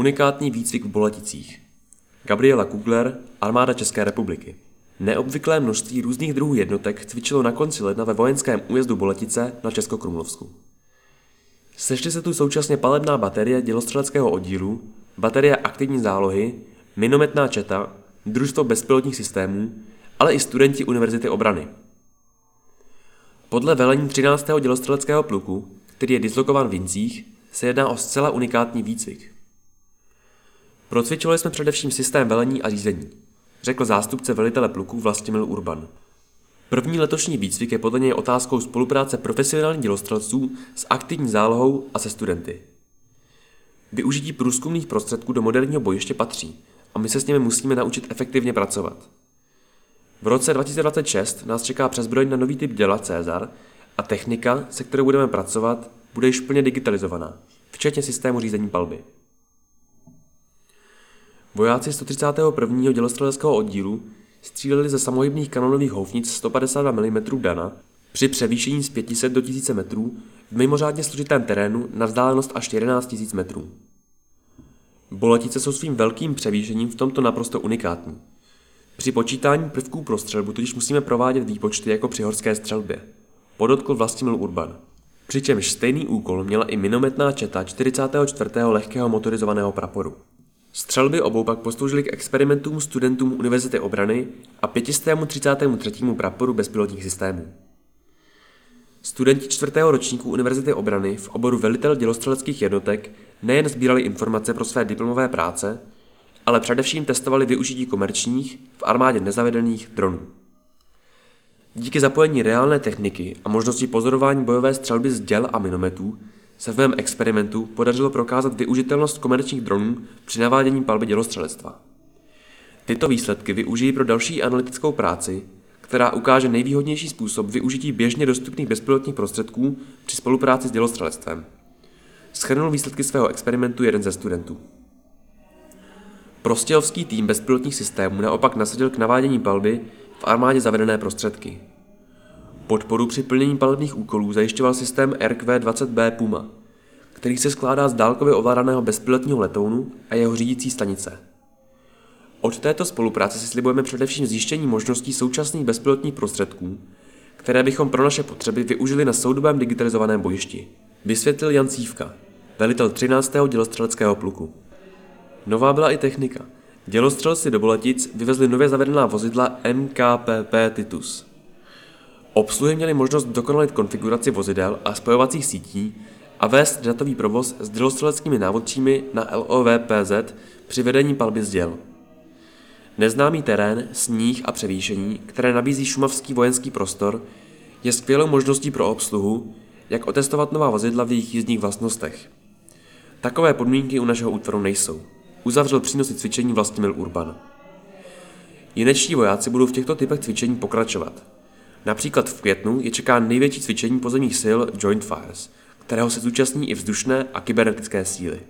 Unikátní výcvik v Boleticích. Gabriela Kugler, Armáda České republiky. Neobvyklé množství různých druhů jednotek cvičilo na konci ledna ve vojenském újezdu Boletice na Českokrumlovsku. Sešly se tu současně palebná baterie dělostřeleckého oddílu, baterie aktivní zálohy, minometná četa, družstvo bezpilotních systémů, ale i studenti Univerzity obrany. Podle velení 13. dělostřeleckého pluku, který je dislokován v Vincích, se jedná o zcela unikátní výcvik. Procvičovali jsme především systém velení a řízení, řekl zástupce velitele pluku Vlastimil Urban. První letošní výcvik je podle něj otázkou spolupráce profesionálních dělostřelců s aktivní zálohou a se studenty. Využití průzkumných prostředků do moderního bojiště patří a my se s nimi musíme naučit efektivně pracovat. V roce 2026 nás čeká přezbrojení na nový typ děla Cezar a technika, se kterou budeme pracovat, bude již plně digitalizovaná, včetně systému řízení palby. Vojáci 131. dělostřeleckého oddílu stříleli ze samohybných kanonových houfnic 152 mm Dana při převýšení z 500 do 1000 metrů v mimořádně složitém terénu na vzdálenost až 11 000 metrů. Boletice jsou svým velkým převýšením v tomto naprosto unikátní. Při počítání prvků pro střelbu totiž musíme provádět výpočty jako při horské střelbě. Podotkl Vlastimil Urban. Přičemž stejný úkol měla i minometná četa 44. lehkého motorizovaného praporu. Střelby obou pak posloužily k experimentům studentům Univerzity obrany a 533. praporu bezpilotních systémů. Studenti čtvrtého ročníku Univerzity obrany v oboru velitel dělostřeleckých jednotek nejen sbírali informace pro své diplomové práce, ale především testovali využití komerčních, v armádě nezavedených dronů. Díky zapojení reálné techniky a možnosti pozorování bojové střelby z děl a minometů se v mém experimentu podařilo prokázat využitelnost komerčních dronů při navádění palby dělostřelectva. Tyto výsledky využijí pro další analytickou práci, která ukáže nejvýhodnější způsob využití běžně dostupných bezpilotních prostředků při spolupráci s dělostřelectvem. Schrnul výsledky svého experimentu jeden ze studentů. Prostějovský tým bezpilotních systémů naopak nasadil k navádění palby v armádě zavedené prostředky. Podporu při plnění palebních úkolů zajišťoval systém RQ-20B Puma, který se skládá z dálkově ovládaného bezpilotního letounu a jeho řídící stanice. Od této spolupráce si slibujeme především zjištění možností současných bezpilotních prostředků, které bychom pro naše potřeby využili na soudobém digitalizovaném bojišti, vysvětlil Jan Cívka, velitel 13. dělostřeleckého pluku. Nová byla i technika. Dělostřelci do Boletic vyvezli nově zavedená vozidla MKPP Titus. Obsluhy měly možnost dokonalit konfiguraci vozidel a spojovacích sítí a vést datový provoz s dělostřeleckými návodčími na LOVPZ při vedení palby z děl. Neznámý terén, sníh a převýšení, které nabízí šumavský vojenský prostor, je skvělou možností pro obsluhu, jak otestovat nová vozidla v jejich jízdních vlastnostech. Takové podmínky u našeho útvaru nejsou. Uzavřel přínosy cvičení Vlastimil Urban. Jineční vojáci budou v těchto typech cvičení pokračovat. Například v květnu je čeká největší cvičení pozemních sil Joint Fires, kterého se zúčastní i vzdušné a kybernetické síly.